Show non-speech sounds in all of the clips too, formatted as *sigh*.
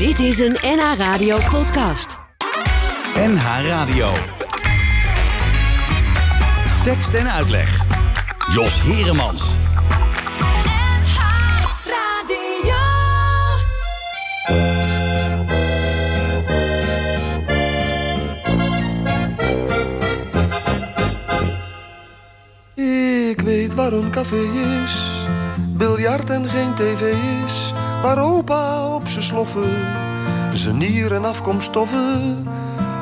Dit is een NH Radio podcast. NH Radio. Tekst en uitleg. Jos Heremans. Ik weet waar een café is, biljart en geen tv is, waar opa op zijn sloffen, zijn nieren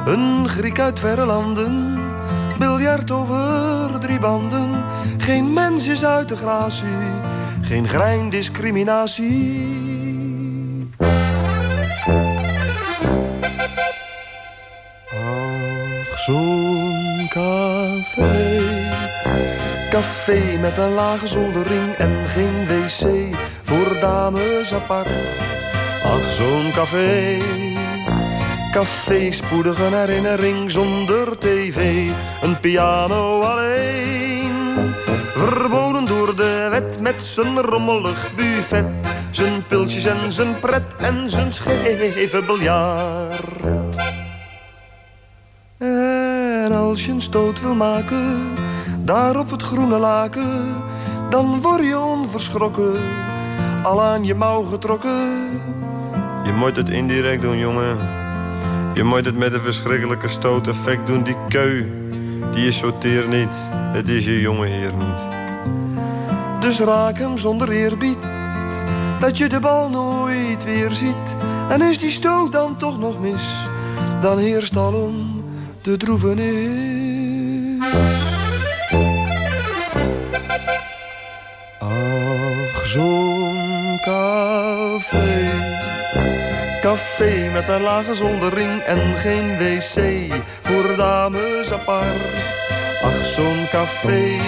een Griek uit verre landen, biljart over drie banden, geen mens is uit de gratie, geen grein discriminatie. Ach, zo'n café. Café met een lage zoldering en geen wc voor dames apart. Ach, zo'n café. Café, spoedige herinnering zonder tv. Een piano alleen. Verboden door de wet met zijn rommelig buffet. Zijn piltjes en zijn pret en zijn scheve biljart. En als je een stoot wil maken, daar op het groene laken, dan word je onverschrokken, al aan je mouw getrokken. Je moet het indirect doen, jongen. Je moet het met een verschrikkelijke stooteffect doen. Die keu, die is sorteer niet. Het is je jonge heer niet. Dus raak hem zonder eerbied, dat je de bal nooit weer ziet. En is die stoot dan toch nog mis, dan heerst alom de droevenis. Café met een lage zoldering en geen wc voor dames apart. Ach, zo'n café.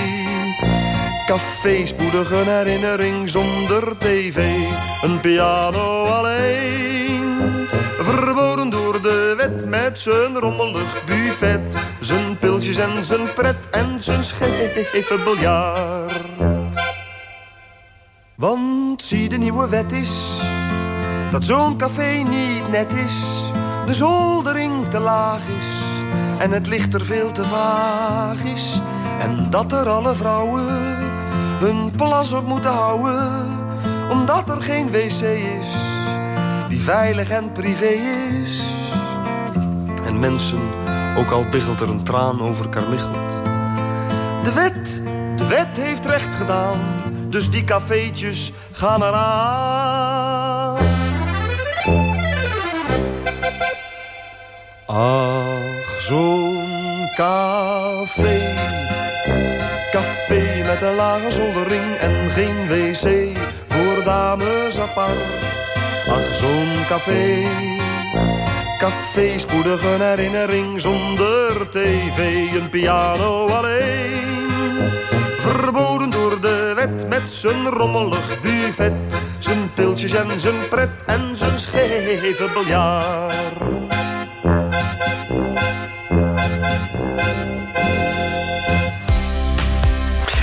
Café, spoedig een herinnering zonder tv. Een piano alleen. Verboden door de wet met zijn rommelig buffet. Zijn piltjes en zijn pret en zijn scheve biljart. Want zie de nieuwe wet is dat zo'n café niet net is. De zoldering te laag is en het licht er veel te vaag is. En dat er alle vrouwen hun plas op moeten houden, omdat er geen wc is die veilig en privé is. En mensen, ook al biggelt er een traan over karmichelt. De wet, de wet heeft recht gedaan, dus die cafeetjes gaan eraan. Ach, zo'n café. Café met een lage zoldering en geen wc voor dames apart. Ach, zo'n café. Café, spoedig een herinnering zonder tv, een piano alleen. Verboden door de wet met zijn rommelig buffet, zijn piltjes en zijn pret en zijn scheve biljart.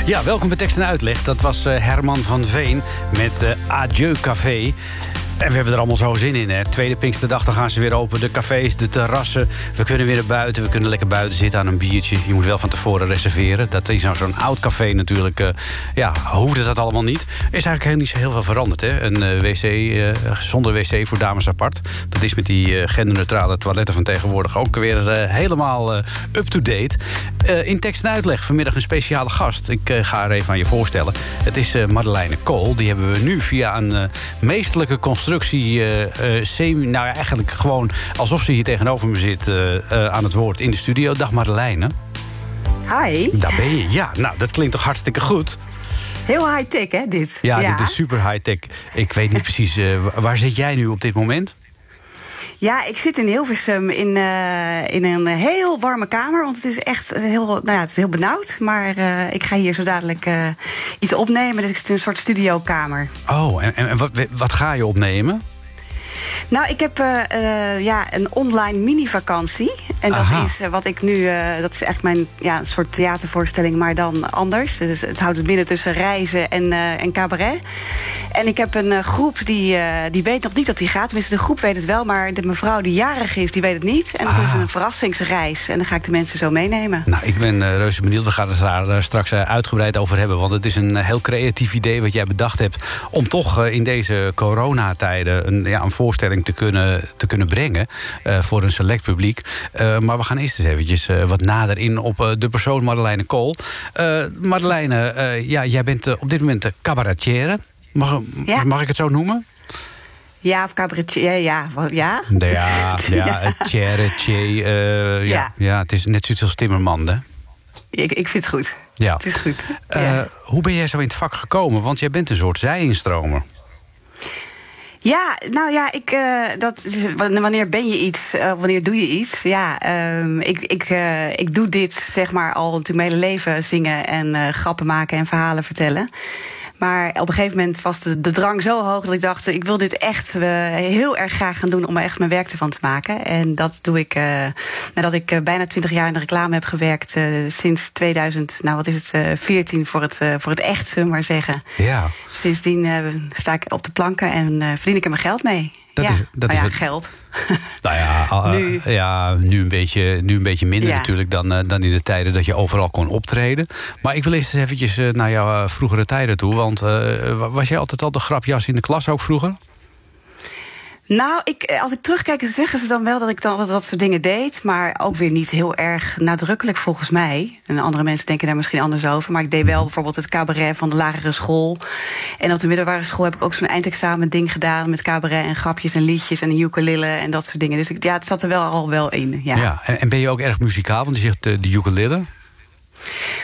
Ja, welkom bij Tekst en Uitleg. Dat was eh, Herman van Veen met eh, Adieu Café. En we hebben er allemaal zo zin in. Hè. Tweede Pinksterdag, dan gaan ze weer open. De cafés, de terrassen. We kunnen weer naar buiten. We kunnen lekker buiten zitten aan een biertje. Je moet wel van tevoren reserveren. Dat is nou zo'n oud café natuurlijk. Uh, ja, hoefde dat allemaal niet. Er is eigenlijk helemaal niet zo heel veel veranderd. Hè. Een uh, wc uh, zonder wc voor dames apart. Dat is met die genderneutrale toiletten van tegenwoordig ook weer helemaal up-to-date. in tekst en uitleg vanmiddag een speciale gast. Ik ga er even aan je voorstellen. Het is Madeleine Kool. Die hebben we nu via een meesterlijke constructie constructie uh, semi, nou ja, eigenlijk gewoon alsof ze hier tegenover me zit uh, aan het woord in de studio. Dag Madeleine. Hi. Daar ben je. Ja, nou, dat klinkt toch hartstikke goed. Heel high-tech, hè, dit? Ja, ja, dit is super high-tech. Ik weet niet precies, waar zit jij nu op dit moment? Ja, ik zit in Hilversum in, uh, in een heel warme kamer. Want het is echt heel, nou ja, het is heel benauwd. Maar uh, ik ga hier zo dadelijk uh, iets opnemen. Dus ik zit in een soort studiokamer. Oh, en, en wat, wat ga je opnemen? Nou, ik heb uh, uh, ja, een online mini-vakantie. En dat is uh, wat ik nu. dat is echt mijn ja, een soort theatervoorstelling, maar dan anders. Dus het houdt het midden tussen reizen en, en cabaret. En ik heb een groep die, die weet nog niet dat die gaat. Tenminste, de groep weet het wel, maar de mevrouw die jarig is, die weet het niet. En het Ah. is een verrassingsreis. En dan ga ik de mensen zo meenemen. Nou, ik ben reuze benieuwd. We gaan het daar straks uitgebreid over hebben. Want het is een heel creatief idee wat jij bedacht hebt. Om toch in deze coronatijden een, ja, een voorstelling te kunnen, te kunnen brengen. uh, voor een select publiek. Uh, maar we gaan eerst eens eventjes uh, wat nader in op de persoon Madeleine Kool. Madeleine, ja, jij bent op dit moment cabaretière. Mag, Ja. mag ik het zo noemen? Ja, of cabaretier, ja, ja. ja. Ja, ja, *laughs* tjere, uh, ja, ja. Ja. het is net zoiets als Timmerman, hè? Ik, ik vind het goed. Ja. Het is goed. Uh, ja. Hoe ben jij zo in het vak gekomen? Want jij bent een soort zijinstromer. Ja, nou ja, ik, uh, dat wanneer ben je iets, uh, wanneer doe je iets? Ja, um, ik, ik, uh, ik doe dit zeg maar al natuurlijk mijn hele leven zingen en grappen maken en verhalen vertellen. Maar op een gegeven moment was de, de drang zo hoog dat ik dacht: ik wil dit echt uh, heel erg graag gaan doen om er echt mijn werk ervan te maken. En dat doe ik uh, nadat ik uh, bijna twintig jaar in de reclame heb gewerkt. sinds 2000, nou wat is het, 14 voor het, voor het echt, zullen we maar zeggen. Ja. Sindsdien sta ik op de planken en verdien ik er mijn geld mee. Dat ja, is, dat is ja, het. geld. *laughs* Nou ja, *laughs* Nu. ja nu, een beetje, nu een beetje minder Ja. natuurlijk dan, uh, dan in de tijden dat je overal kon optreden. Maar ik wil eerst eens eventjes uh, naar jouw vroegere tijden toe. Want uh, was jij altijd al de grapjas in de klas ook vroeger? Nou, ik, als ik terugkijk, zeggen ze dan wel dat ik dan dat, soort dingen deed. Maar ook weer niet heel erg nadrukkelijk volgens mij. En andere mensen denken daar misschien anders over. Maar ik deed wel bijvoorbeeld het cabaret van de lagere school. En op de middelbare school heb ik ook zo'n eindexamen ding gedaan. Met cabaret en grapjes en liedjes en een ukulele en dat soort dingen. Dus ik, ja, het zat er wel al wel in. Ja. Ja, en, en ben je ook erg muzikaal? Want je zegt uh, de ukulele.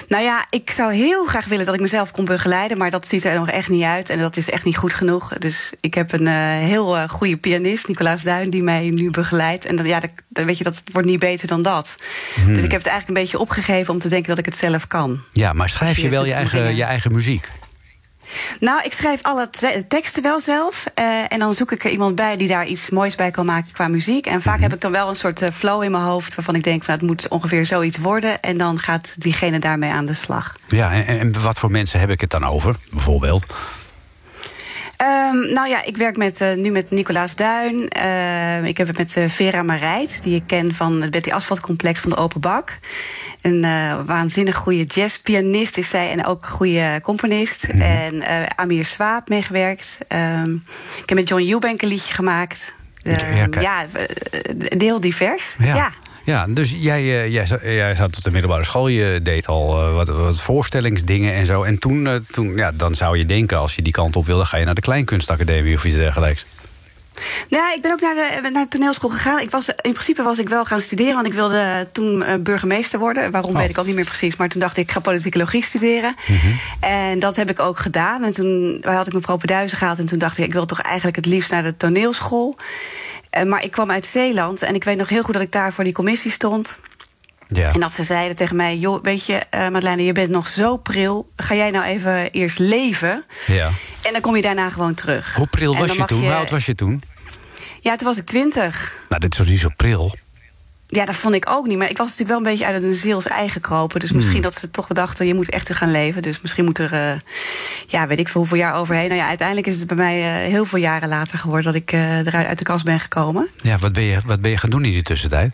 Nou ja, ik zou heel graag willen dat ik mezelf kon begeleiden, maar dat ziet er nog echt niet uit en dat is echt niet goed genoeg. Dus ik heb een uh, heel uh, goede pianist, Nicolaas Duin, die mij nu begeleidt. En dan, ja, dan weet je, dat wordt niet beter dan dat. Hmm. Dus ik heb het eigenlijk een beetje opgegeven om te denken dat ik het zelf kan. Ja, maar schrijf je Dus wel je eigen, je eigen muziek? Nou, ik schrijf alle te teksten wel zelf. Uh, en dan zoek ik er iemand bij die daar iets moois bij kan maken qua muziek. En vaak heb ik dan wel een soort uh, flow in mijn hoofd waarvan ik denk van het moet ongeveer zoiets worden. En dan gaat diegene daarmee aan de slag. Ja, en, en wat voor mensen heb ik het dan over, bijvoorbeeld? Um, nou ja, ik werk met, uh, nu met Nicolaas Duin. Uh, ik heb het met uh, Vera Marijt, die ik ken van het Betty Asfaltcomplex van de Open Bak. Een uh, waanzinnig goede jazzpianist is zij en ook een goede componist. Mhm. En Amir Swaap meegewerkt. Um, ik heb met John Eubank een liedje gemaakt. Ja, ja, heel divers. Ja. ja. Ja, dus jij, uh, jij, zat, jij zat op de middelbare school, je deed al uh, wat, wat voorstellingsdingen en zo. En toen, uh, toen ja, dan zou je denken, als je die kant op wilde, ga je naar de Kleinkunstacademie of iets dergelijks. Nou, ik ben ook naar de, naar de toneelschool gegaan. Ik was, in principe was ik wel gaan studeren, want ik wilde toen burgemeester worden. Waarom Oh. weet ik ook niet meer precies. Maar toen dacht ik, ik ga politicologie studeren. Mhm. En dat heb ik ook gedaan. En toen had ik mijn propenduizen gehaald. En toen dacht ik, ik wil toch eigenlijk het liefst naar de toneelschool. Uh, maar ik kwam uit Zeeland. En ik weet nog heel goed dat ik daar voor die commissie stond. Ja. En dat ze zeiden tegen mij: Joh, weet je, uh, Madeleine, je bent nog zo pril. Ga jij nou even eerst leven? ja. En dan kom je daarna gewoon terug. Hoe pril was je toen? Hoe oud was je toen? Ja, toen was ik twintig. Nou, dit is toch niet zo pril? Ja, dat vond ik ook niet. Maar ik was natuurlijk wel een beetje uit een ziels eigen kropen. Dus Hmm. misschien dat ze toch dachten, je moet echt gaan leven. Dus misschien moet er, uh, ja, weet ik veel hoeveel jaar overheen. Nou ja, uiteindelijk is het bij mij uh, heel veel jaren later geworden... dat ik uh, eruit uit de kast ben gekomen. Ja, wat ben je, wat ben je gaan doen in die tussentijd?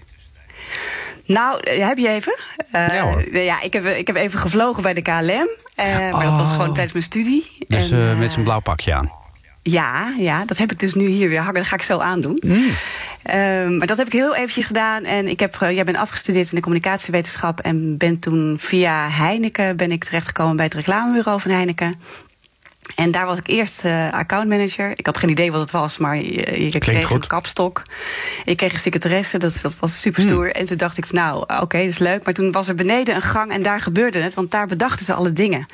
Nou, heb je even? Uh, ja, hoor. ja ik, heb, ik heb even gevlogen bij de KLM. Uh, maar dat was Oh. gewoon tijdens mijn studie. Dus En, uh, met zo'n blauw pakje aan? Ja, ja, dat heb ik dus nu hier weer hangen. Dat ga ik zo aandoen. Mm. Um, maar dat heb ik heel eventjes gedaan. En ik heb, jij bent afgestudeerd in de communicatiewetenschap. En ben toen via Heineken ben ik terechtgekomen bij het reclamebureau van Heineken. En daar was ik eerst uh, accountmanager. Ik had geen idee wat het was, maar je, je kreeg goed. een kapstok. Ik kreeg een secretaresse, dat, dat was super stoer. Hmm. En toen dacht ik, van, nou, oké, okay, dat is leuk. Maar toen was er beneden een gang en daar gebeurde het. Want daar bedachten ze alle dingen.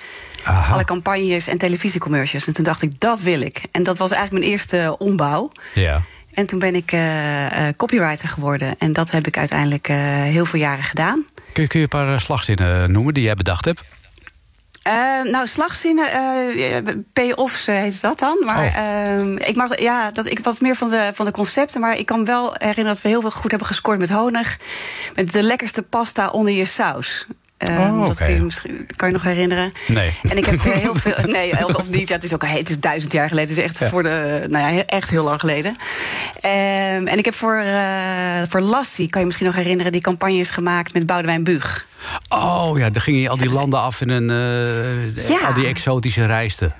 Aha. Alle campagnes en televisiecommercials. En toen dacht ik, dat wil ik. En dat was eigenlijk mijn eerste ombouw. Ja. En toen ben ik uh, uh, copywriter geworden. En dat heb ik uiteindelijk uh, heel veel jaren gedaan. Kun je, kun je een paar slagzinnen noemen die jij bedacht hebt? Uh, nou, slagzinnen, uh, payoffs heet dat dan. Maar oh. uh, ik, mag, ja, dat, ik was meer van de, van de concepten. Maar ik kan wel herinneren dat we heel veel goed hebben gescoord met honig. Met de lekkerste pasta onder je saus. Oh, okay. Dat kun je, misschien, kan je nog herinneren. Nee. En ik heb *laughs* heel veel. Nee, of niet. Ja, het is ook het is duizend jaar geleden. Het is echt ja. voor de. Nou ja, echt heel lang geleden. Um, en ik heb voor, uh, voor Lassie, kan je misschien nog herinneren, die campagne is gemaakt met Boudewijn Buug. Oh ja, dan ging je al die landen af in een. Uh, ja. Al die exotische reisten.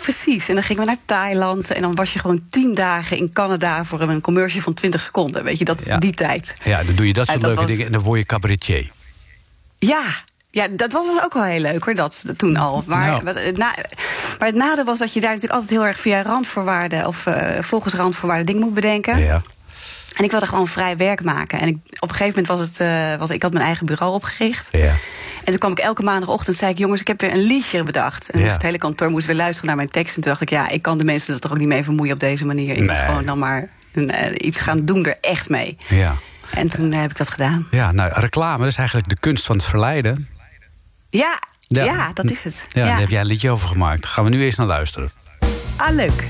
Precies, en dan gingen we naar Thailand en dan was je gewoon tien dagen in Canada voor een commercial van 20 seconden. Weet je, dat ja. die tijd. Ja, dan doe je dat soort dat leuke was- dingen en dan word je cabaretier. Ja, ja, dat was ook wel heel leuk hoor, dat toen al. Maar, Nou. wat het, na, maar het nadeel was dat je daar natuurlijk altijd heel erg via randvoorwaarden of eh, volgens randvoorwaarden dingen moet bedenken. Ja. En ik wilde gewoon vrij werk maken. En ik, op een gegeven moment was het, eh, was, ik had mijn eigen bureau opgericht. Ja. En toen kwam ik elke maandagochtend zei ik, jongens, ik heb weer een liedje bedacht. En Ja. dus het hele kantoor moest weer luisteren naar mijn tekst. En toen dacht ik, ja, ik kan de mensen er toch ook niet mee vermoeien op deze manier. Ik moet Nee. gewoon dan maar een, eh, iets gaan doen er echt mee. Ja. En toen eh, heb ik dat gedaan. ja, nou, reclame is eigenlijk de kunst van het verleiden. Ja, Ja. ja. dat is het. Ja, daar heb jij een liedje over gemaakt. Gaan we nu eerst naar luisteren. Ah, leuk.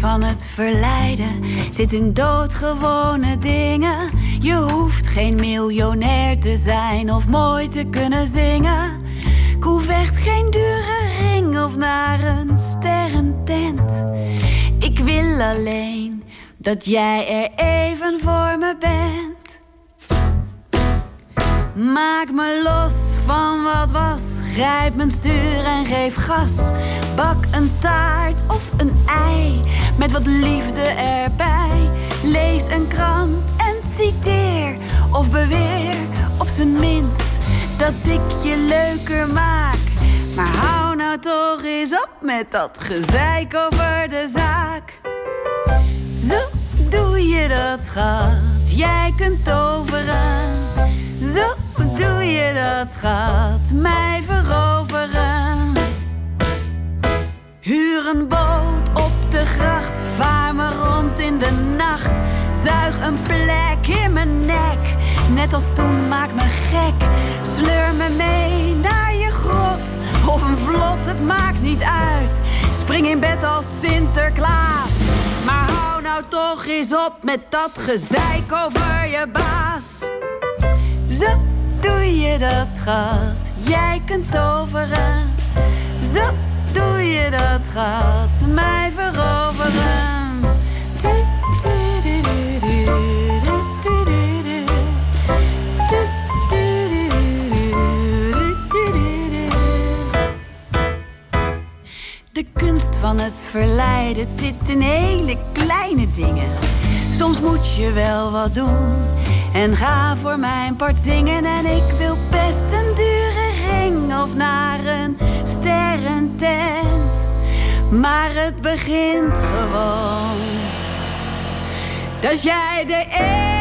Van het verleiden zit in doodgewone dingen. Je hoeft geen miljonair te zijn of mooi te kunnen zingen. Ik geen dure ring of naar een sterrentent. Ik wil alleen dat jij er even voor me bent. Maak me los van wat was. Grijp mijn stuur en geef gas. Bak een taart of een ei. Met wat liefde erbij. Lees een krant en citeer. Of beweer op zijn minst dat ik je leuker maak. Maar hou nou toch eens op met dat gezeik over de zaak. Zo doe je dat, schat. Jij kunt toveren. Zo doe je dat, schat. Mij veroveren. Huur een boot op de gracht. Vaar me rond in de nacht. Zuig een plek in mijn nek. Net als toen, maak me gek. Sleur me mee naar je grot. Of een vlot, het maakt niet uit. Spring in bed als Sinterklaas. Maar hou nou toch eens op met dat gezeik over je baas. Zo doe je dat, schat. Jij kunt toveren. Zo doe je dat gaat mij veroveren. De kunst van het verleiden zit in hele kleine dingen. Soms moet je wel wat doen en ga voor mijn part zingen. En ik wil best een dure ring of naar een sterrentent. Maar het begint gewoon dat jij er even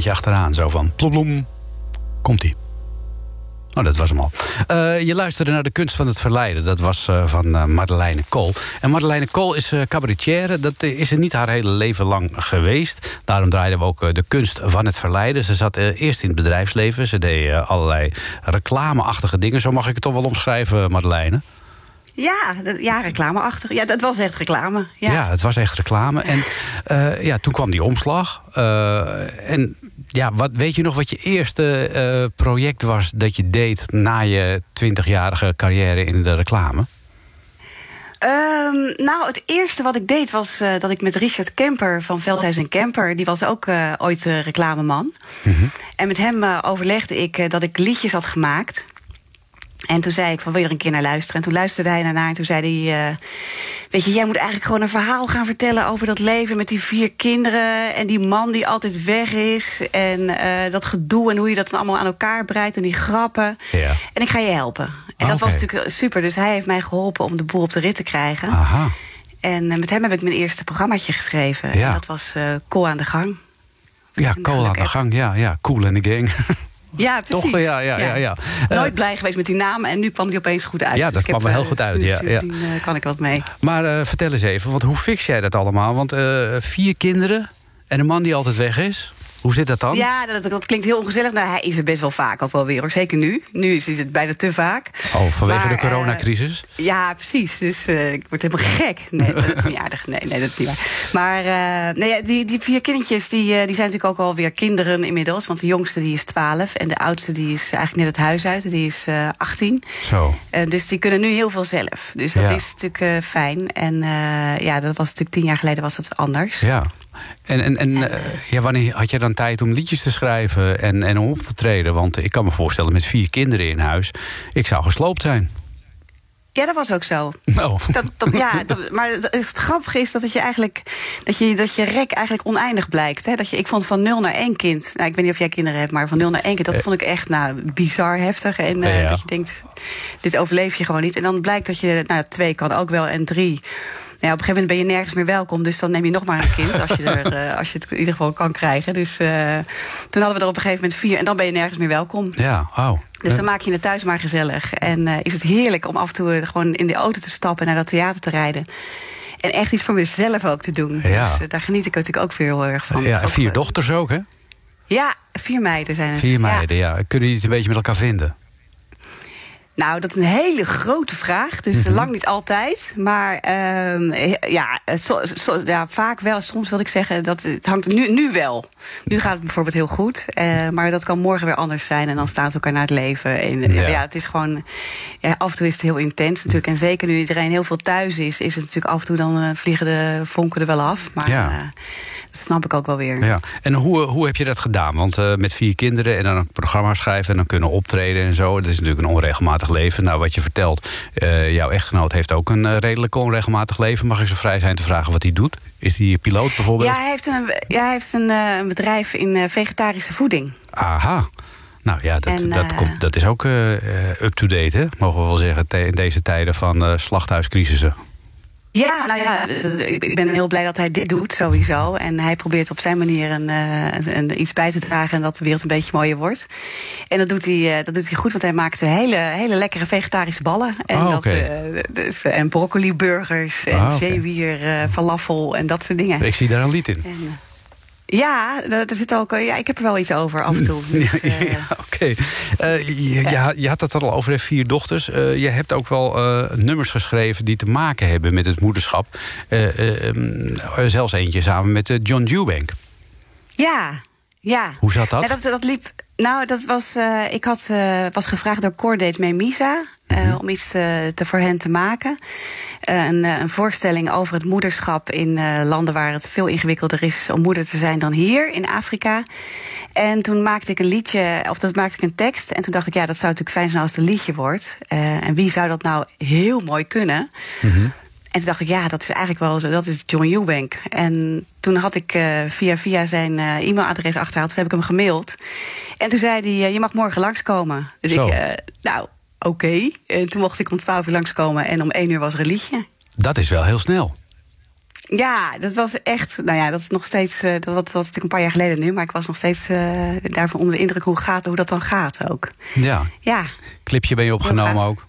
dingetje achteraan. Zo van ploplom. Komt-ie. Oh, dat was hem al. Eh, je luisterde naar de kunst van het verleiden. Dat was eh, van eh, Madeleine Kool. En Madeleine Kool is cabaretière. Dat is er niet haar hele leven lang geweest. Daarom draaiden we ook de kunst van het verleiden. Ze zat eerst in het bedrijfsleven. Ze deed allerlei reclameachtige dingen. Zo mag ik het toch wel omschrijven, Madeleine. Ja, ja reclameachtig. Ja, dat was echt reclame. Ja. Ja. het was echt reclame. En ja, toen kwam die omslag. En ja, wat, weet je nog wat je eerste eh, project was dat je deed na je twintigjarige carrière in de reclame? Ehm, nou, het eerste wat ik deed was eh, dat ik met Richard Kemper van Veldhuis en Kemper... die was ook eh, ooit reclameman. En met hem overlegde ik dat ik liedjes had gemaakt... En toen zei ik van wil je er een keer naar luisteren? En toen luisterde hij naar en toen zei hij... eh, weet je, jij moet eigenlijk gewoon een verhaal gaan vertellen... over dat leven met die vier kinderen... en die man die altijd weg is... en eh, dat gedoe en hoe je dat dan allemaal aan elkaar breidt... en die grappen. Ja. En ik ga je helpen. En dat was Oké. natuurlijk super. Dus hij heeft mij geholpen om de boel op de rit te krijgen. Aha. En eh, met hem heb ik mijn eerste programmaatje geschreven. Ja. En dat was eh Kool aan de gang. Ja, cool aan de gang. Ja, ja. Cool in the gang. *laughs* Ja, precies. Toch? Ja, ja, ja. ja. Eh, Nooit blij geweest met die naam en nu kwam die opeens goed uit. Ja, Dus dat heb, kwam er heel eh, goed uit, ja, sindsdien, eh, kan ik wat mee. maar eh, vertel eens even, want hoe fix jij dat allemaal? Want eh, vier kinderen en een man die altijd weg is. Hoe zit dat dan? Ja, dat, dat klinkt heel ongezellig. Nou, hij is er best wel vaak ook wel weer, hoor. Zeker nu. Nu is het bijna te vaak. Oh, vanwege Maar, de eh, coronacrisis? Ja, precies. Dus eh, ik word helemaal gek. Nee, dat is niet aardig. Nee, nee, dat is niet waar. Maar eh, nee, ja, die, die vier kindertjes die, die zijn natuurlijk ook alweer kinderen inmiddels. Want de jongste die is 12 en de oudste die is eigenlijk net het huis uit. Die is eh 18. Zo. Dus die kunnen nu heel veel zelf. Dus dat Ja. is natuurlijk fijn. En ja, dat was natuurlijk tien jaar geleden was dat anders. Ja. En, en, en eh, ja, wanneer had jij dan tijd om liedjes te schrijven en, en om op te treden? Want ik kan me voorstellen, met vier kinderen in huis, ik zou gesloopt zijn. Ja, dat was ook zo. *laughs* Oh. Dat, dat, ja, dat- maar het, grappige is dat het je eigenlijk dat je, dat je rek eigenlijk oneindig blijkt. Hè? Dat je, ik vond van nul naar één kind. Nou, ik weet niet of jij kinderen hebt, maar van nul naar één kind, dat vond ik echt nou, bizar heftig. En eh, Ja. dat je denkt, dit overleef je gewoon niet. En dan blijkt dat je, nou, twee kan ook wel en drie. Nou, ja, op een gegeven moment ben je nergens meer welkom. Dus dan neem je nog maar een kind. Als je, er, *laughs* eh, als je het in ieder geval kan krijgen. Dus eh, toen hadden we er op een gegeven moment vier. En dan ben je nergens meer welkom. Ja, oh. Dus dan maak je het thuis maar gezellig. En eh, is het heerlijk om af en toe gewoon in de auto te stappen en naar dat theater te rijden. En echt iets voor mezelf ook te doen. Ja. Dus daar geniet ik natuurlijk ook weer heel erg van. Ja, en vier dochters ook, hè? Ja, vier meiden zijn het. Vier Ja. meiden, ja. Kunnen jullie het een beetje met elkaar vinden? Nou, dat is een hele grote vraag. Dus Mhm. lang niet altijd. Maar ehm, ja, vaak wel. Soms wil ik zeggen dat het hangt nu, nu wel. Nu gaat het bijvoorbeeld heel goed. eh, maar dat kan morgen weer anders zijn. En dan staan ze elkaar naar het leven. En, Ja. ja. het is gewoon. Ja, af en toe is het heel intens natuurlijk. En zeker nu iedereen heel veel thuis is, is het natuurlijk af en toe dan eh, vliegen de vonken er wel af. Maar Ja. eh, dat snap ik ook wel weer. Ja. En hoe, hoe heb je dat gedaan? Want eh, met vier kinderen en dan een programma schrijven en dan kunnen optreden en zo. Dat is natuurlijk een onregelmatig leven. Nou, wat je vertelt, eh, jouw echtgenoot heeft ook een eh, redelijk onregelmatig leven. Mag ik zo vrij zijn te vragen wat hij doet? Is hij piloot bijvoorbeeld? Ja, hij heeft een, ja, hij heeft een, eh, een bedrijf in vegetarische voeding. Aha. Nou ja, dat, En, dat, komt, dat is ook up-to-date, mogen we wel zeggen, in deze tijden van eh slachthuiscrisissen. Ja, nou ja, ik ik ben heel blij dat hij dit doet, sowieso. En hij probeert op zijn manier een, eh, een, een- iets bij te dragen en dat de wereld een beetje mooier wordt. En dat doet hij, eh, dat doet hij goed, want hij maakt hele, hele lekkere vegetarische ballen. En, Oh, dat, eh, dus, eh, en broccoli burgers en Ah, zeewier, eh, falafel en dat soort dingen. Ik zie daar een lied in. En, eh, ja, er zit ook, ja, ik heb er wel iets over af en toe. *laughs* Dus, eh, ja, oké. Eh, je, je had- je had het al over, hè, vier dochters. Eh, je hebt ook wel nummers geschreven die te maken hebben met het moederschap. Eh, eh, ehm, zelfs eentje samen met John Dewbank. Ja, ja. Hoe zat dat? Dat, dat liep. Nou, dat was. ik had, was gevraagd door Cordate Memisa. Eh, Mhm. om iets te, te voor hen te maken. Eh, een, eh, een voorstelling over het moederschap in eh, landen waar het veel ingewikkelder is om moeder te zijn dan hier in Afrika. En toen maakte ik een liedje, of dat maakte ik een tekst. En toen dacht ik, ja, dat zou natuurlijk fijn zijn als het een liedje wordt. Eh, en wie zou dat nou heel mooi kunnen? En toen dacht ik, ja, dat is eigenlijk wel zo, dat is John Eubank. En toen had ik eh, via via zijn eh, e-mailadres achterhaald, dus heb ik hem gemaild. En toen zei hij, eh, je mag morgen langskomen. Dus Zo. ik, eh, nou, oké. En toen mocht ik om twaalf uur langskomen en om één uur was er een liedje. Dat is wel heel snel. Ja, dat was echt, nou ja, dat is nog steeds, eh, dat was, dat was natuurlijk een paar jaar geleden nu, maar ik was nog steeds eh, daarvan onder de indruk hoe, gaat, hoe dat dan gaat ook. Ja. Ja, Clipje ben je opgenomen ook.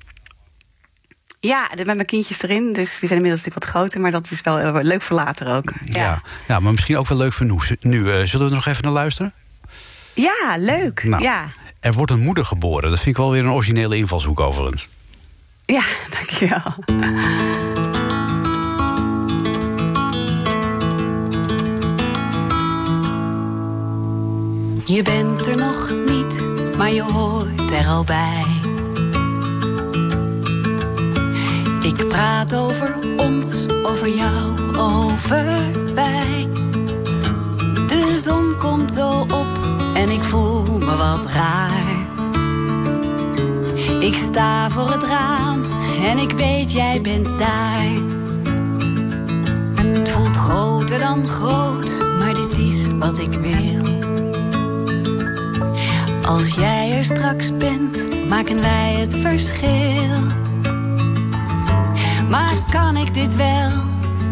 ja met mijn kindjes erin, dus die zijn inmiddels natuurlijk wat groter, maar dat is wel eh, leuk voor later ook. Ja. ja. maar misschien ook wel leuk voor nu. nu eh, zullen we er nog even naar luisteren? Ja, leuk. Nou. Ja. Er wordt een moeder geboren. Dat vind ik wel weer een originele invalshoek overigens. ja, dankjewel. Je bent er nog niet, maar je hoort er al bij. Ik praat over ons, over jou, over wij. De zon komt zo op en ik voel wat raar. Ik sta voor het raam en ik weet jij bent daar. Het voelt groter dan groot, maar dit is wat ik wil. Als jij er straks bent, maken wij het verschil. Maar kan ik dit wel?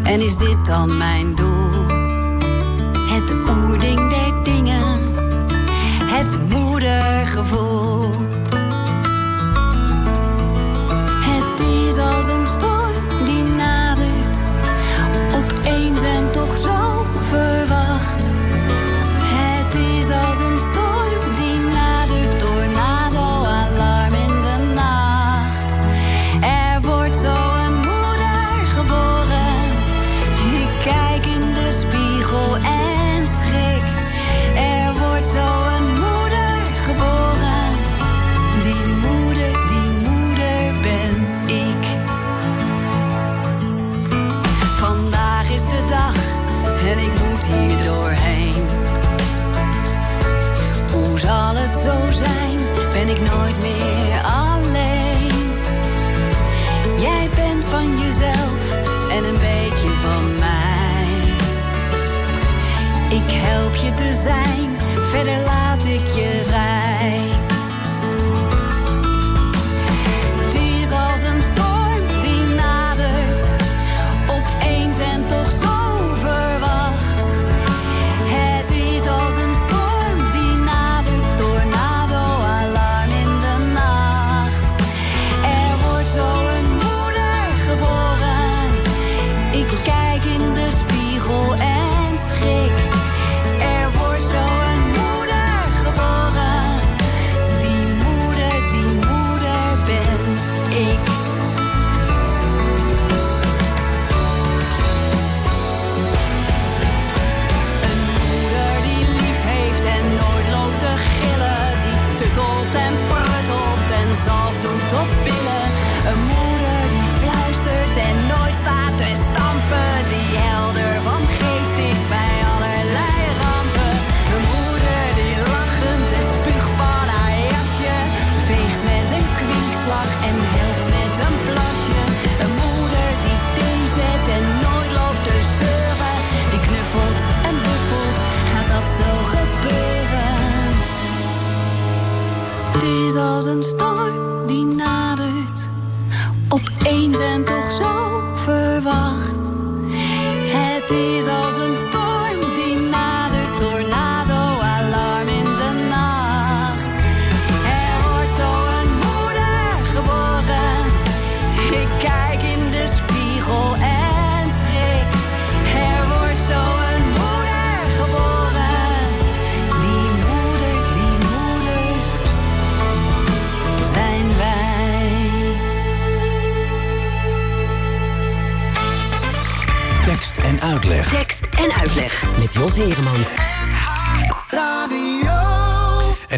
En is dit dan mijn doel? Het oerding der dingen, het moedergevoel. Het is als een storm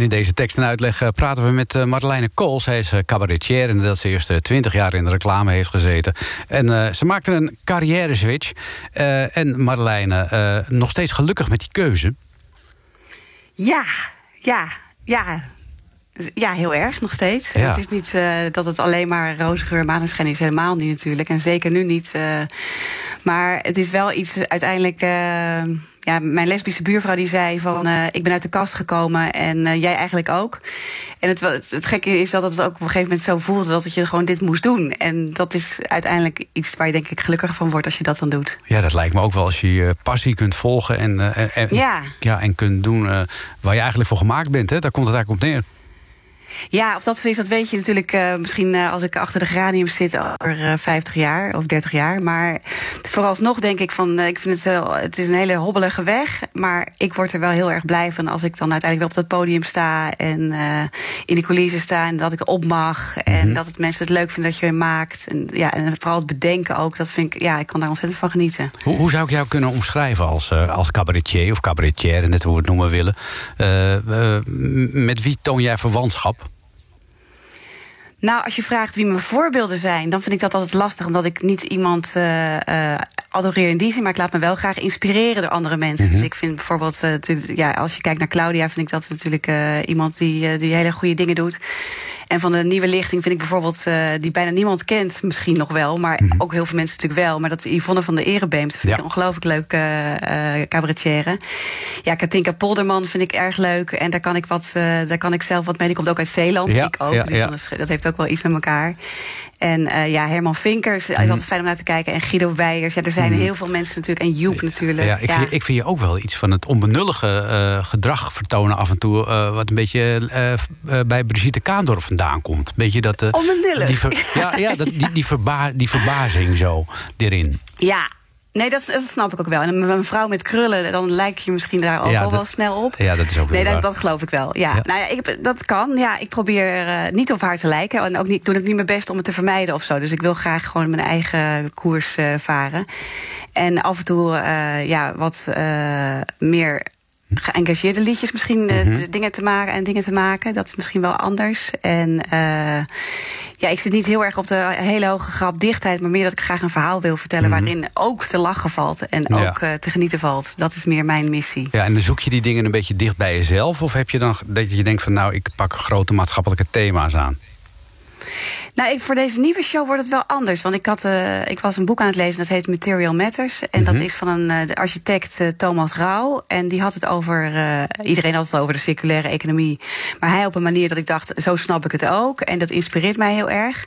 En in deze tekst en uitleg eh, praten we met eh, Madeleine Kool. Zij is eh, cabaretier en dat ze eerst twintig jaar in de reclame heeft gezeten. En ze maakte een carrière switch. En eh, nog steeds gelukkig met die keuze. Ja, ja, ja. Ja, heel erg nog steeds. Ja. Het is niet dat het alleen maar roze geur maneschijn is. Helemaal niet natuurlijk. En zeker nu niet. maar het is wel iets uiteindelijk... ja, mijn lesbische buurvrouw die zei van... eh, ik ben uit de kast gekomen en eh, jij eigenlijk ook. En het, het, het gekke is dat het ook op een gegeven moment zo voelde... dat je gewoon dit moest doen. En dat is uiteindelijk iets waar je denk ik gelukkig van wordt... als je dat dan doet. Ja, dat lijkt me ook wel als je je passie kunt volgen en, eh, en, Ja. ja, en kunt doen waar je eigenlijk voor gemaakt bent. Hè? Daar komt het eigenlijk op neer. Ja, of dat is, dat weet je natuurlijk eh, misschien eh, als ik achter de geraniums zit over eh, 50 jaar of 30 jaar. Maar vooralsnog denk ik van, ik vind het wel, het is een hele hobbelige weg. Maar ik word er wel heel erg blij van als ik dan uiteindelijk wel op dat podium sta en in de coulissen sta en dat ik op mag. En dat het mensen het leuk vinden dat je weer maakt. En, ja, en vooral het bedenken ook, dat vind ik, ja, ik kan daar ontzettend van genieten. Hoe, hoe zou ik jou kunnen omschrijven als, als cabaretier of cabaretier, net hoe we het noemen willen? Met wie toon jij verwantschap? Nou, als je vraagt wie mijn voorbeelden zijn, dan vind ik dat altijd lastig, omdat ik niet iemand uh, uh, adoreer in die zin, maar ik laat me wel graag inspireren door andere mensen. Mhm. Dus ik vind bijvoorbeeld, uh, ja, als je kijkt naar Claudia, vind ik dat natuurlijk iemand die, die hele goede dingen doet. En van de nieuwe lichting vind ik bijvoorbeeld, uh, die bijna niemand kent, misschien nog wel, maar Mhm. ook heel veel mensen natuurlijk wel. Maar dat is Yvonne van de Erebeemt, vind Ja. ik een ongelooflijk leuke uh, cabaretière. Ja, Katinka Polderman vind ik erg leuk. En daar kan ik, wat, uh, daar kan ik zelf wat mee. Die komt ook uit Zeeland, Ja, ik ook. ja, dus dat heeft ook wel iets met elkaar. En uh, ja, Herman Vinkers, is altijd fijn om naar te kijken. En Guido Weijers. Ja, er zijn heel veel mensen natuurlijk. En Joep natuurlijk. Ja, ik, Vind, ik vind je ook wel iets van het onbenullige eh, gedrag vertonen af en toe. eh, wat een beetje eh, eh, bij Brigitte Kaandorf vandaan komt. Beetje dat. eh, Onbenullig. Die, ver- ja, ja dat, die, die, verba die verbazing zo erin. Ja. Nee, dat, dat snap ik ook wel. En een vrouw met krullen, dan lijkt je misschien daar ook Ja, al dat- wel snel op. Ja, dat is ook weer Nee, dat, geloof ik wel. Ja. Ja. Nou ja, ik, dat kan. Ja, ik probeer eh, niet op haar te lijken. En ook niet, doe ik niet mijn best om het te vermijden of zo. Dus ik wil graag gewoon mijn eigen koers eh, varen. En af en toe eh, ja, wat meer geëngageerde liedjes misschien Mhm. de dingen te maken en dingen te maken. Dat is misschien wel anders. En eh, ja, ik zit niet heel erg op de hele hoge grapdichtheid, maar meer dat ik graag een verhaal wil vertellen waarin ook te lachen valt en Mhm. Ja. ook eh, te genieten valt. Dat is meer mijn missie. Ja, en dan zoek je die dingen een beetje dicht bij jezelf? Of heb je dan dat je denkt van nou, ik pak grote maatschappelijke thema's aan? Nou, ik, voor deze nieuwe show wordt het wel anders. Want ik, had, eh, ik was een boek aan het lezen dat heet Material Matters. En dat is van een eh, de architect eh, Thomas Rauw. En die had het over. iedereen had het over de circulaire economie. Maar hij op een manier dat ik dacht: zo snap ik het ook. En dat inspireert mij heel erg.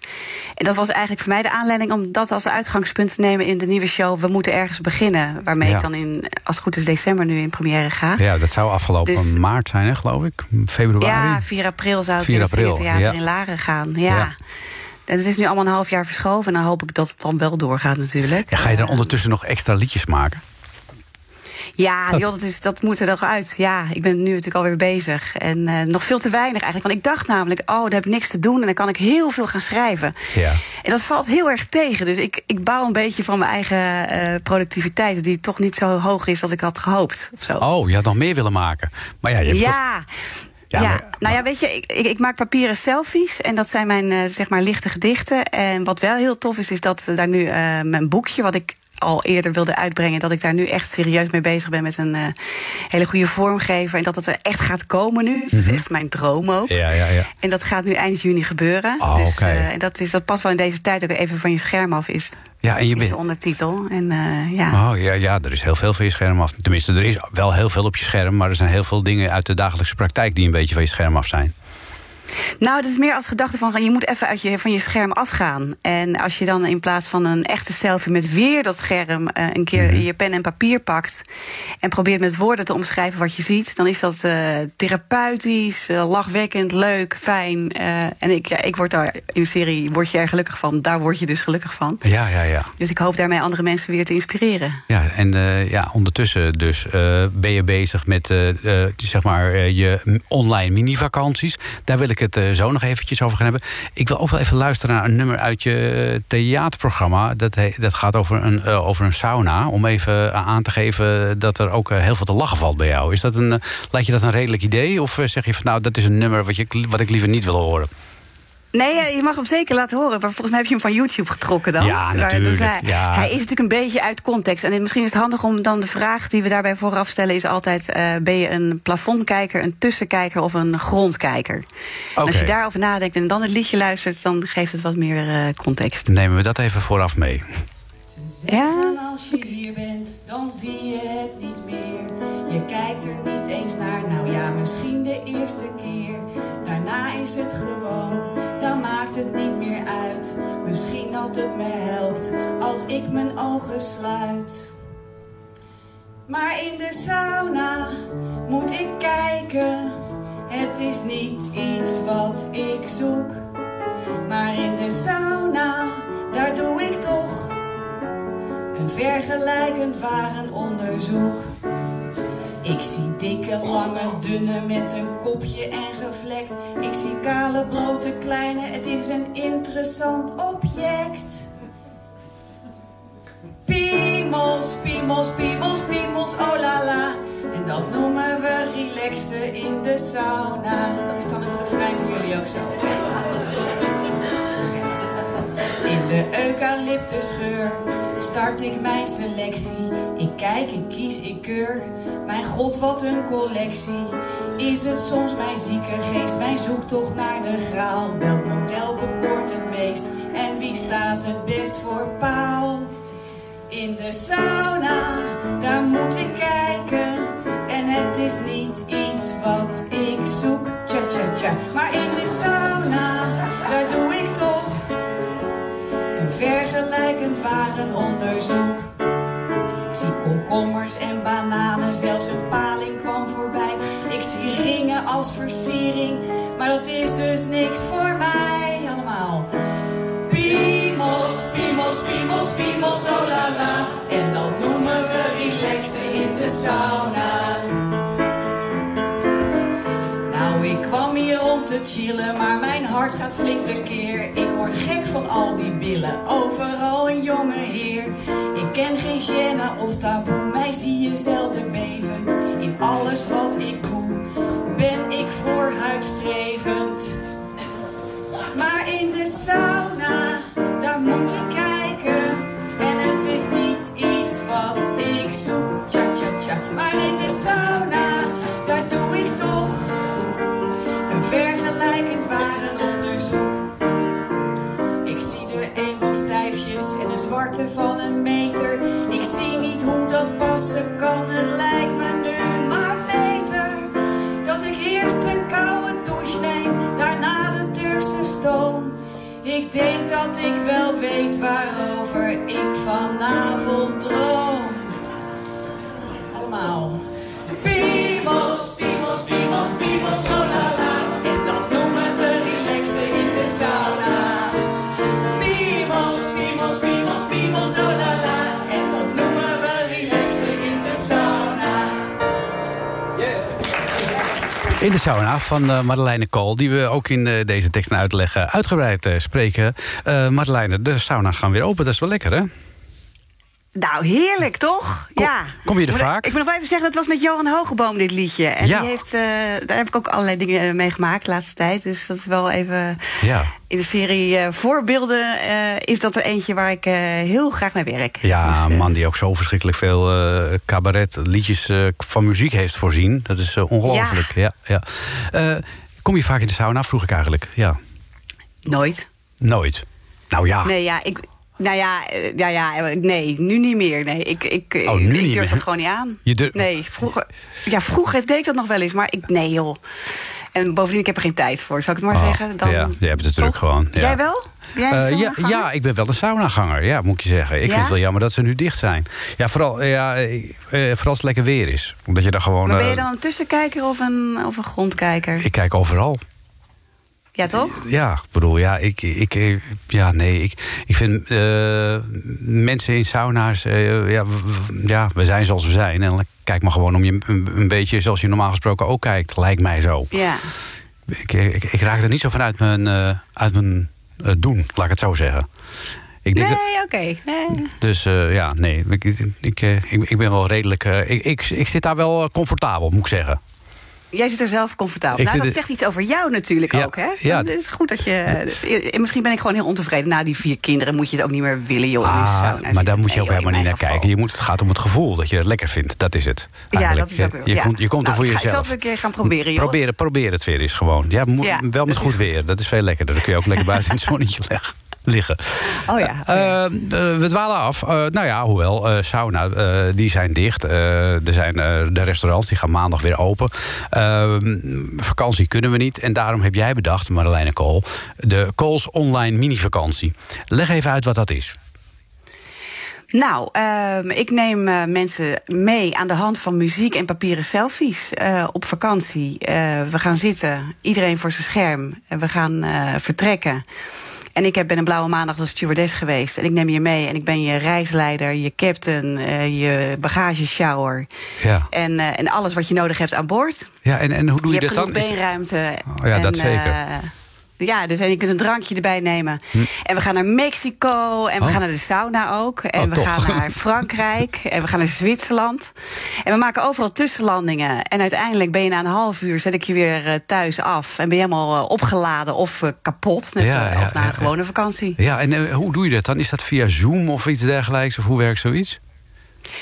En dat was eigenlijk voor mij de aanleiding om dat als uitgangspunt te nemen in de nieuwe show. We moeten ergens beginnen. Waarmee Ja. ik dan in, als het goed is, december nu in première ga. Ja, dat zou afgelopen Dus- maart zijn, hè, geloof ik. Februari. Ja, 4 april zou ik 4 in het april, Theater ja. in Laren gaan. Ja. Ja. En het is nu allemaal een half jaar verschoven. En dan hoop ik dat het dan wel doorgaat natuurlijk. Ja, ga je dan ondertussen nog extra liedjes maken? Ja, joh, dat, is, dat moet er nog uit. Ja, ik ben nu natuurlijk alweer bezig. En eh, nog veel te weinig eigenlijk. Want ik dacht namelijk, oh, daar heb ik niks te doen. En dan kan ik heel veel gaan schrijven. Ja. En dat valt heel erg tegen. Dus ik, ik bouw een beetje van mijn eigen eh, productiviteit... die toch niet zo hoog is als ik had gehoopt. Of zo. Oh, je had nog meer willen maken. Maar ja, je hebt toch- Ja. Ja, Ja, maar- nou ja, weet je, ik, ik, ik maak papieren selfies en dat zijn mijn, eh, zeg maar, lichte gedichten. En wat wel heel tof is, is dat daar nu eh, mijn boekje, wat ik al eerder wilde uitbrengen, dat ik daar nu echt serieus mee bezig ben met een eh, hele goede vormgever. En dat het er echt gaat komen nu. Dat is echt mijn droom ook. Mhm. Ja, ja, ja. En dat gaat nu eind juni gebeuren. Oh, dus, eh, en dat, is, dat past wel in deze tijd ook even van je scherm af, is, Ja, en je is bent. de ondertitel. En eh, ja. Oh ja, ja, er is heel veel van je scherm af. Tenminste, er is wel heel veel op je scherm, maar er zijn heel veel dingen uit de dagelijkse praktijk die een beetje van je scherm af zijn. Nou, het is meer als gedachte van je moet even uit je, van je scherm afgaan. En als je dan in plaats van een echte selfie met weer dat scherm eh, een keer Mhm. je pen en papier pakt en probeert met woorden te omschrijven wat je ziet, dan is dat eh, therapeutisch, eh, lachwekkend, leuk, fijn. en ik, ja, ik word daar in de serie word je er gelukkig van. Daar word je dus gelukkig van. Ja, ja, ja. Dus ik hoop daarmee andere mensen weer te inspireren. Ja, en ja, ondertussen dus ben je bezig met zeg maar, je online mini-vakanties. Daar wil ik het eh, zo nog eventjes over gaan hebben. Ik wil ook wel even luisteren naar een nummer uit je eh, theaterprogramma. Dat, dat gaat over een, eh, over een sauna. Om even aan te geven dat er ook heel veel te lachen valt bij jou. Is dat een, lijkt je dat een redelijk idee? Of zeg je van nou, dat is een nummer wat, je, wat ik liever niet wil horen? Nee, je mag hem zeker laten horen. Maar volgens mij heb je hem van YouTube getrokken dan. Ja, natuurlijk, dus hij, ja. hij is natuurlijk een beetje uit context. En misschien is het handig om dan de vraag die we daarbij vooraf stellen... is altijd, eh, ben je een plafondkijker, een tussenkijker of een grondkijker? Als je daarover nadenkt en dan het liedje luistert... dan geeft het wat meer eh, context. Nemen we dat even vooraf mee. Ja? En als je hier bent, dan zie je het niet meer. Je kijkt er niet eens naar, nou ja, misschien de eerste keer. Daarna is het gewoon, dan maakt het niet meer uit. Misschien dat het me helpt als ik mijn ogen sluit. Maar in de sauna moet ik kijken. Het is niet iets wat ik zoek. Maar in de sauna, daar doe ik toch een vergelijkend warenonderzoek. Ik zie dikke, lange, dunne met een kopje en gevlekt. Ik zie kale, blote, kleine, het is een interessant object. Piemels, piemels, piemels, piemels, oh la la. En dat noemen we relaxen in de sauna. Dat is dan het refrein voor jullie ook zo. de eucalyptusgeur start ik mijn selectie. Ik kijk, ik kies, ik keur. Mijn god, wat een collectie. Is het soms mijn zieke geest, mijn zoektocht naar de graal? Welk model bekoort het meest en wie staat het best voor paal? In de sauna, daar moet ik kijken. En het is niet iets wat ik zoek, tja tja tja. Maar in vergelijkend warenonderzoek. Ik zie komkommers en bananen, zelfs een paling kwam voorbij. Ik zie ringen als versiering, maar dat is dus niks voor mij allemaal. Piemels, piemels, piemels, piemels, oh la la. En dat noemen we relaxen in de sauna. Chillen, maar mijn hart gaat flink tekeer. Ik word gek van al die billen, overal een jonge heer. Ik ken geen gêne of taboe, mij zie je zelden bevend. Ik denk dat ik wel weet waarover ik vanavond droom. In de sauna van uh, Madeleine Kool, die we ook in uh, deze tekst en uitleg uitgebreid spreken. Madeleine, de sauna's gaan weer open, dat is wel lekker hè? Nou, heerlijk toch? Kom, ja. Kom je er vaak? Ik moet nog even zeggen, dat was met Johan Hogeboom dit liedje. En Ja. die heeft, eh, daar heb ik ook allerlei dingen mee gemaakt de laatste tijd. Dus dat is wel even... Ja. In de serie eh, voorbeelden eh, is dat er eentje waar ik eh, heel graag mee werk. Ja, Dus, een eh, man die ook zo verschrikkelijk veel eh, cabaret, liedjes eh, van muziek heeft voorzien. Dat is eh, ongelooflijk. Ja. Ja, Eh, kom je vaak in de sauna, vroeg ik eigenlijk. Ja, Nooit. nooit. Nou ja, Nee, ja, ik... Nou ja, eh, ja, ja, nee, nu niet meer. Nee, ik, ik, Oh, ik durf meer? dat gewoon niet aan. Je durf- Nee, vroeger, ja, vroeger deed ik dat nog wel eens, maar ik, nee joh. En bovendien, ik heb er geen tijd voor, zou ik het maar Oh, zeggen. Dan, ja, je hebt het druk gewoon, ja. Jij wel? Jij Eh, ja, ik ben wel een saunaganger, ja, moet je zeggen. Ik Ja? vind het wel jammer dat ze nu dicht zijn. Ja, vooral, eh, ja, vooral als het lekker weer is. Omdat je dan gewoon... Maar ben je dan een tussenkijker of een, of een grondkijker? Ik kijk overal. Ja, toch? Ja, ik bedoel, ja, ik, ik, eh, ja, nee, ik, ik vind eh, mensen in sauna's, eh, ja, ja, we zijn zoals we zijn. En kijk maar gewoon om je een, een beetje zoals je normaal gesproken ook kijkt, lijkt mij zo. Ja. Ik, ik, ik raak er niet zo van uit mijn, uit mijn doen, laat ik het zo zeggen. Ik denk Nee, oké. Nee. dus ja, nee, ik, ik, ik, ik ben wel redelijk. ik, ik, ik zit daar wel comfortabel, moet ik zeggen. Jij zit er zelf comfortabel. Ik nou, dat zegt iets over jou natuurlijk Ja, ook, hè? ja. Het is goed dat je... eh, Misschien ben ik gewoon heel ontevreden. Na die vier kinderen moet je het ook niet meer willen, joh. Ah, maar daar moet je Nee, ook joh, helemaal niet naar kijken. Je moet, het gaat om het gevoel dat je het lekker vindt. Dat is het. Ja, eigenlijk. dat is ook weer- je, ja. komt, je komt er Nou, voor ik ga- ik jezelf. zal het een keer gaan proberen, Jos. Probeer, probeer het weer eens gewoon. Ja, Ja, wel met goed weer. Dat is veel lekkerder. Dan kun je ook lekker *laughs* buiten in het zonnetje leg- liggen. Oh ja. Eh, eh, we dwalen af. Eh, nou ja, hoewel, eh, sauna, eh, die zijn dicht. Eh, er zijn eh, de restaurants, die gaan maandag weer open. Eh, vakantie kunnen we niet. En daarom heb jij bedacht, Marlijne Kool... de Kools Online Mini-vakantie. Leg even uit wat dat is. Nou, ehm, ik neem eh, mensen mee aan de hand van muziek en papieren selfies eh, op vakantie. Eh, we gaan zitten, iedereen voor zijn scherm. En we gaan eh, vertrekken. En ik heb, ben een blauwe maandag als stewardess geweest. En ik neem je mee en ik ben je reisleider, je captain, eh, je bagageshower. Ja, En, eh, en alles wat je nodig hebt aan boord. ja en, en hoe doe je, hebt dat dan? Is- beenruimte. Oh ja, dat zeker. Ja, dus en je kunt een drankje erbij nemen. En we gaan naar Mexico. En we Hm. Oh. gaan naar de sauna ook. En Oh, we tof. gaan *laughs* naar Frankrijk. En we gaan naar Zwitserland. En we maken overal tussenlandingen. En uiteindelijk ben je na een half uur... zet ik je weer eh, thuis af. En ben je helemaal eh, opgeladen of eh, kapot. Net Ja, ja, als na ja, een gewone vakantie. Ja, en hoe doe je dat dan? Is dat via Zoom of iets dergelijks? Of hoe werkt zoiets?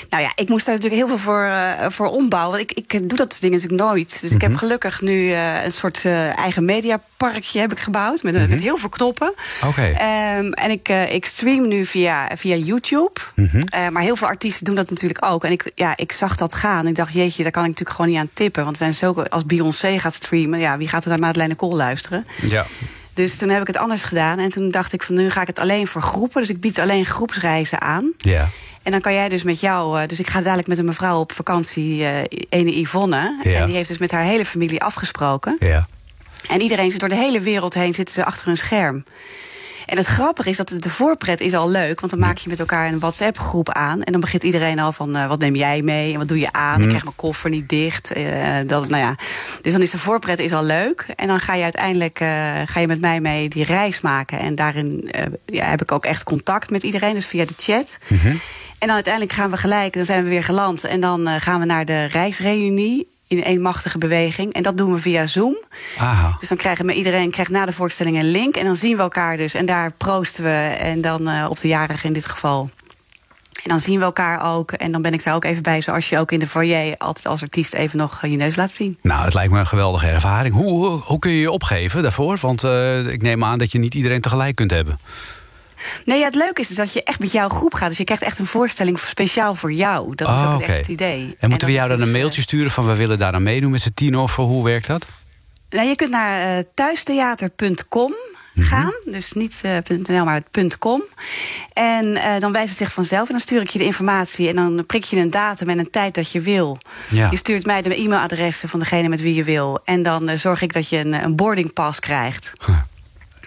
Nou ja, ik moest daar natuurlijk heel veel voor, eh, voor ombouwen. Want ik, ik doe dat soort dingen natuurlijk nooit. Dus ik Mhm. heb gelukkig nu eh, een soort eh, eigen mediaparkje heb ik gebouwd. Met, Mhm. met heel veel knoppen. Oké. Ehm, en ik, ik stream nu via, via YouTube. Mhm. Eh, maar heel veel artiesten doen dat natuurlijk ook. En ik, ja, ik zag dat gaan. Ik dacht, jeetje, daar kan ik natuurlijk gewoon niet aan tippen. Want er zijn zulke, als Beyoncé gaat streamen, ja, wie gaat er naar Madeleine Kool luisteren? Ja. Dus toen heb ik het anders gedaan. En toen dacht ik van nu ga ik het alleen voor groepen. Dus ik bied alleen groepsreizen aan. Ja. En dan kan jij dus met jou... eh, dus ik ga dadelijk met een mevrouw op vakantie, eh ene Yvonne. Ja. En die heeft dus met haar hele familie afgesproken. Ja. En iedereen zit door de hele wereld heen, zitten ze achter hun scherm. En het grappige is dat de voorpret is al leuk. Want dan maak je met elkaar een WhatsApp-groep aan. En dan begint iedereen al van, eh, wat neem jij mee? En wat doe je aan? Ik krijg mijn koffer niet dicht. dat, nou ja. Dus dan is de voorpret is al leuk. En dan ga je uiteindelijk ga je met mij mee die reis maken. En daarin ja, heb ik ook echt contact met iedereen. Dus via de chat. En dan uiteindelijk gaan we gelijk, dan zijn we weer geland. En dan eh, gaan we naar de reisreunie in één machtige beweging. En dat doen we via Zoom. Aha. Dus dan krijgen we, iedereen krijgt na de voorstelling een link. En dan zien we elkaar dus. En daar proosten we. En dan eh, op de jarige in dit geval. En dan zien we elkaar ook. En dan ben ik daar ook even bij. Zoals je ook in de foyer altijd als artiest even nog eh, je neus laat zien. Nou, het lijkt me een geweldige ervaring. Hoe, hoe, hoe kun je je opgeven daarvoor? Want ik neem aan dat je niet iedereen tegelijk kunt hebben. Nee, ja, het leuke is dus dat je echt met jouw groep gaat. Dus je krijgt echt een voorstelling voor- speciaal voor jou. Dat is Oh, ook echt het idee. En moeten we jou dan een dus, mailtje sturen van we willen daar aan meedoen met z'n tien of hoe werkt dat? eh, nou, je kunt naar eh, thuistheater.com Mhm. gaan. Dus niet eh, .nl, maar .com. En eh, dan wijst het zich vanzelf. En dan stuur ik je de informatie. En dan prik je een datum en een tijd dat je wil. Ja. Je stuurt mij de e-mailadressen van degene met wie je wil. En dan eh, zorg ik dat je een, een boarding pass krijgt.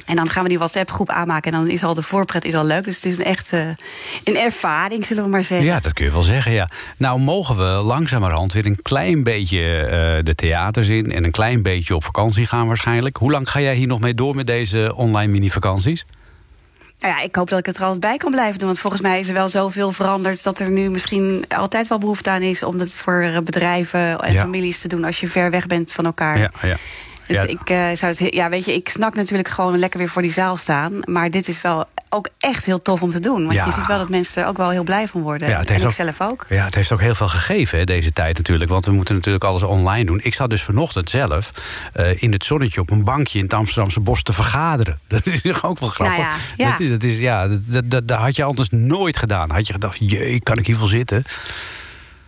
En dan gaan we die WhatsApp-groep aanmaken. En dan is al de voorpret is al leuk. Dus het is een echt een ervaring, zullen we maar zeggen. Ja, dat kun je wel zeggen, ja. Nou, mogen we langzamerhand weer een klein beetje eh, de theaters in... en een klein beetje op vakantie gaan waarschijnlijk. Hoe lang ga jij hier nog mee door met deze online mini-vakanties? Nou ja, ik hoop dat ik het er altijd bij kan blijven doen. Want volgens mij is er wel zoveel veranderd... dat er nu misschien altijd wel behoefte aan is... om het voor eh, bedrijven en Ja. families te doen... als je ver weg bent van elkaar. Ja, ja. Dus Ja. ik eh, zou het, he- ja, weet je, ik snak natuurlijk gewoon lekker weer voor die zaal staan. Maar dit is wel ook echt heel tof om te doen. Want Ja. je ziet wel dat mensen er ook wel heel blij van worden. Ja, en ik ook- zelf ook. Ja, het heeft ook heel veel gegeven, hè, deze tijd natuurlijk. Want we moeten natuurlijk alles online doen. Ik zat dus vanochtend zelf eh, in het zonnetje op een bankje in het Amsterdamse bos te vergaderen. *laughs* Dat is toch ook wel grappig. Nou ja. Dat, is, dat, is, ja, dat, dat, dat, had je anders nooit gedaan. Had je gedacht, jee, kan ik hier wel zitten?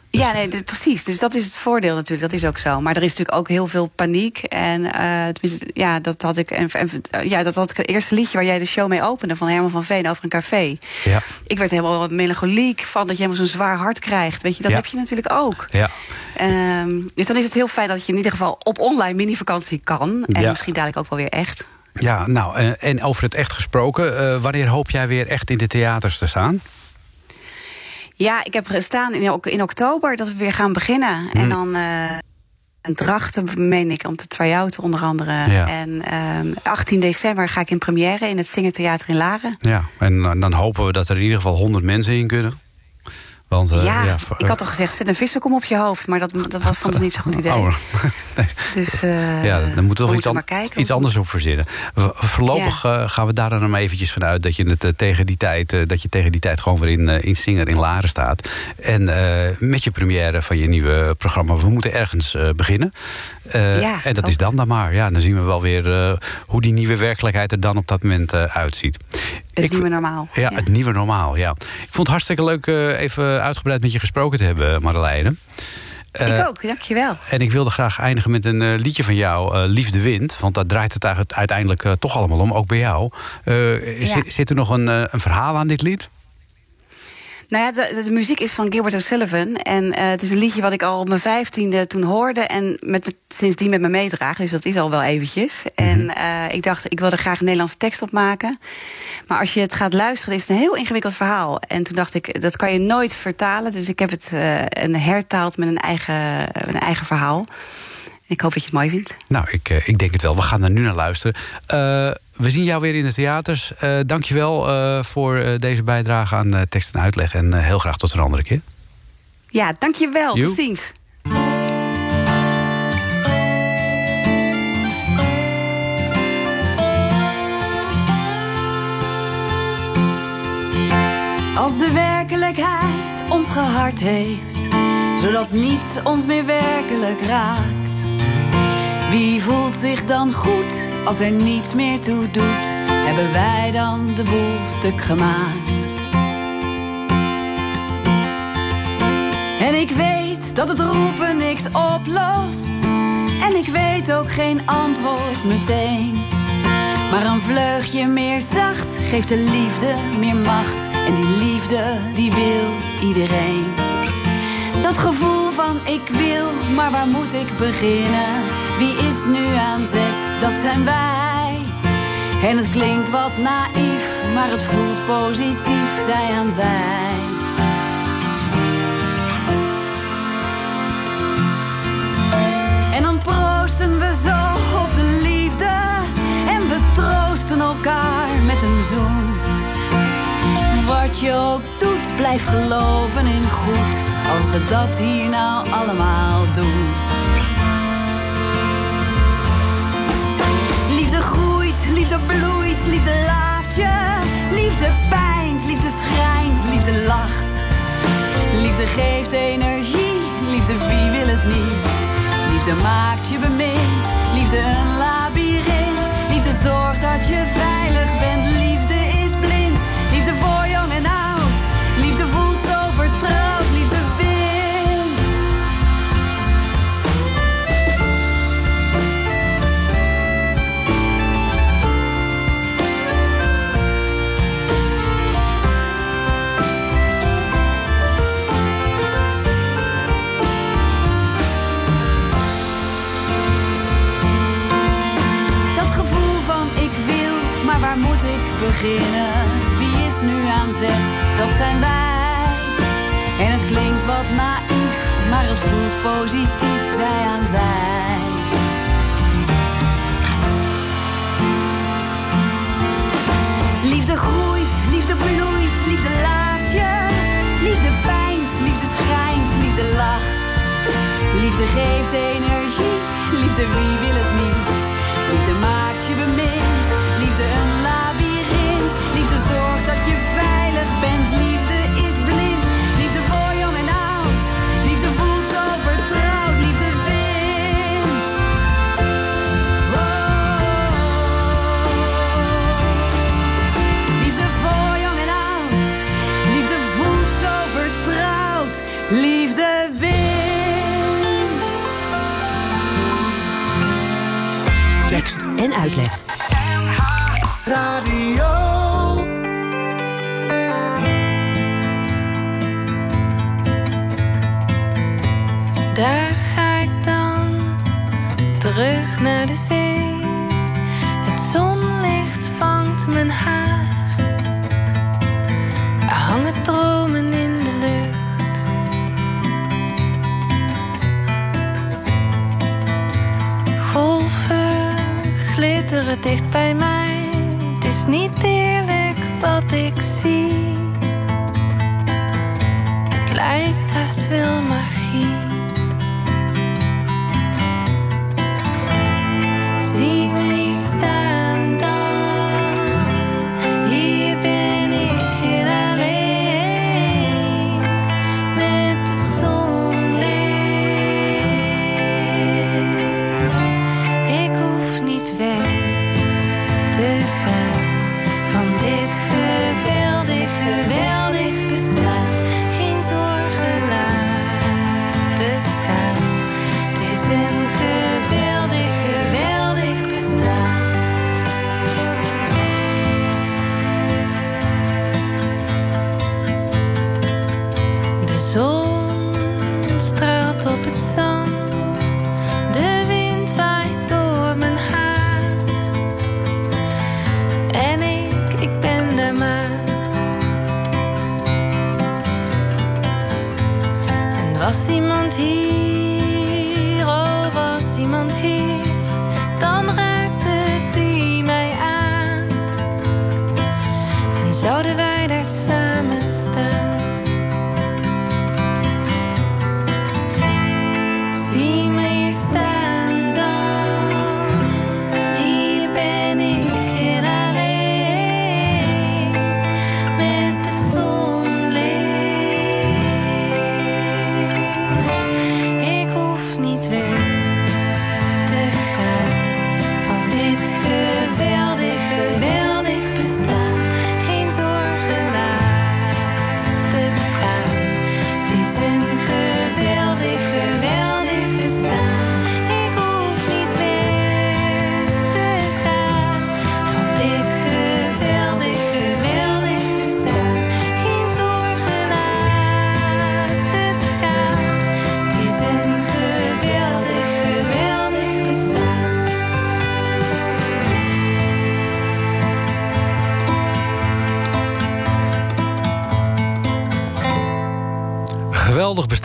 Ja, nee, precies. Dus dat is het voordeel natuurlijk. Dat is ook zo. Maar er is natuurlijk ook heel veel paniek. En eh, tenminste, ja, dat had ik. En, en, ja, dat had ik het eerste liedje waar jij de show mee opende van Herman van Veen over een café. Ja. Ik werd helemaal melancholiek van dat je helemaal zo'n zwaar hart krijgt. Weet je, dat Ja. heb je natuurlijk ook. Ja. Ehm, dus dan is het heel fijn dat je in ieder geval op online mini-vakantie kan. En Ja. misschien dadelijk ook wel weer echt. Ja, nou, eh, en over het echt gesproken. eh, wanneer hoop jij weer echt in de theaters te staan? Ja, ik heb gestaan in, in oktober dat we weer gaan beginnen. En dan. eh een drachten, meen ik, om te try-outen onder andere. Ja. En ehm 18 december ga ik in première in het Zingertheater in Laren. Ja, en eh, dan hopen we dat er in ieder geval 100 mensen in kunnen. Want, eh, ja, voor- ik had al gezegd, zet een vissenkom op je hoofd. Maar dat, dat was, ik niet zo'n goed idee. *laughs* Oh, nee. Dus eh, Ja, dan moeten we toch iets, an- anders op verzinnen. Voorlopig eh, gaan we daar dan maar eventjes vanuit dat je, het, tegen die tijd, dat je tegen die tijd gewoon weer in, in Singer in Laren staat. En met je première van je nieuwe programma. We moeten ergens beginnen. Eh, Ja, en dat ook. is dan dan maar. Ja, dan zien we wel weer eh, hoe die nieuwe werkelijkheid er dan op dat moment eh, uitziet. Het Ik- nieuwe normaal. Ja, het nieuwe normaal, ja. Ik vond het hartstikke leuk even uitgebreid met je gesproken te hebben, Marjoleine. Eh, ik ook, dankjewel. en ik wilde graag eindigen met een liedje van jou, Liefde Wind. Want daar draait het eigenlijk uiteindelijk toch allemaal om, ook bij jou. Ja. zit, er nog een, een verhaal aan dit lied? Nou ja, de, muziek is van Gilbert O'Sullivan. En eh, het is een liedje wat ik al op mijn vijftiende toen hoorde. En met, me- sindsdien met me meedraag. Dus dat is al wel eventjes. En eh, ik dacht, ik wilde er graag een Nederlandse tekst op maken. Maar als je het gaat luisteren, is het een heel ingewikkeld verhaal. En toen dacht ik, dat kan je nooit vertalen. Dus ik heb het eh, een hertaald met een eigen, een eigen verhaal. Ik hoop dat je het mooi vindt. Nou, ik, ik denk het wel. We gaan er nu naar luisteren. Eh, we zien jou weer in de theaters. Uh, dankjewel uh, voor deze bijdrage aan tekst en uitleg. En heel graag tot een andere keer. Ja, dankjewel. Tot ziens. Als de werkelijkheid ons gehard heeft, zodat niets ons meer werkelijk raakt. Wie voelt zich dan goed als er niets meer toe doet? Hebben wij dan de boel stuk gemaakt? En ik weet dat het roepen niks oplost. En ik weet ook geen antwoord meteen. Maar een vleugje meer zacht geeft de liefde meer macht. En die liefde, die wil iedereen. Dat gevoel van ik wil, maar waar moet ik beginnen? Wie is nu aan zet? Dat zijn wij. En het klinkt wat naïef, maar het voelt positief, zij aan zij. En dan proosten we zo op de liefde en we troosten elkaar met een zoen. Wat je ook doet, blijf geloven in goed. Als we dat hier nou allemaal doen. Liefde bloeit, liefde laaft je. Liefde pijnt, liefde schrijnt, liefde lacht. Liefde geeft energie, liefde wie wil het niet. Liefde maakt je bemind, liefde een labyrint. Liefde zorgt dat je Wie is nu aan zet? Dat zijn wij. En het klinkt wat naïef, maar het voelt positief, zij aan zij. Liefde groeit, liefde bloeit, liefde laaft je. Liefde pijnt, liefde schijnt, liefde lacht. Liefde geeft energie, liefde wie wil het niet? Liefde maakt je bemind, liefde een en uitleg. Radio. Daar ga ik dan terug naar de zee. Het zonlicht vangt mijn haar. Er hangen dromen dicht bij mij. Het is niet eerlijk wat ik zie. Het lijkt haast wel magie. Zouden wij daar samen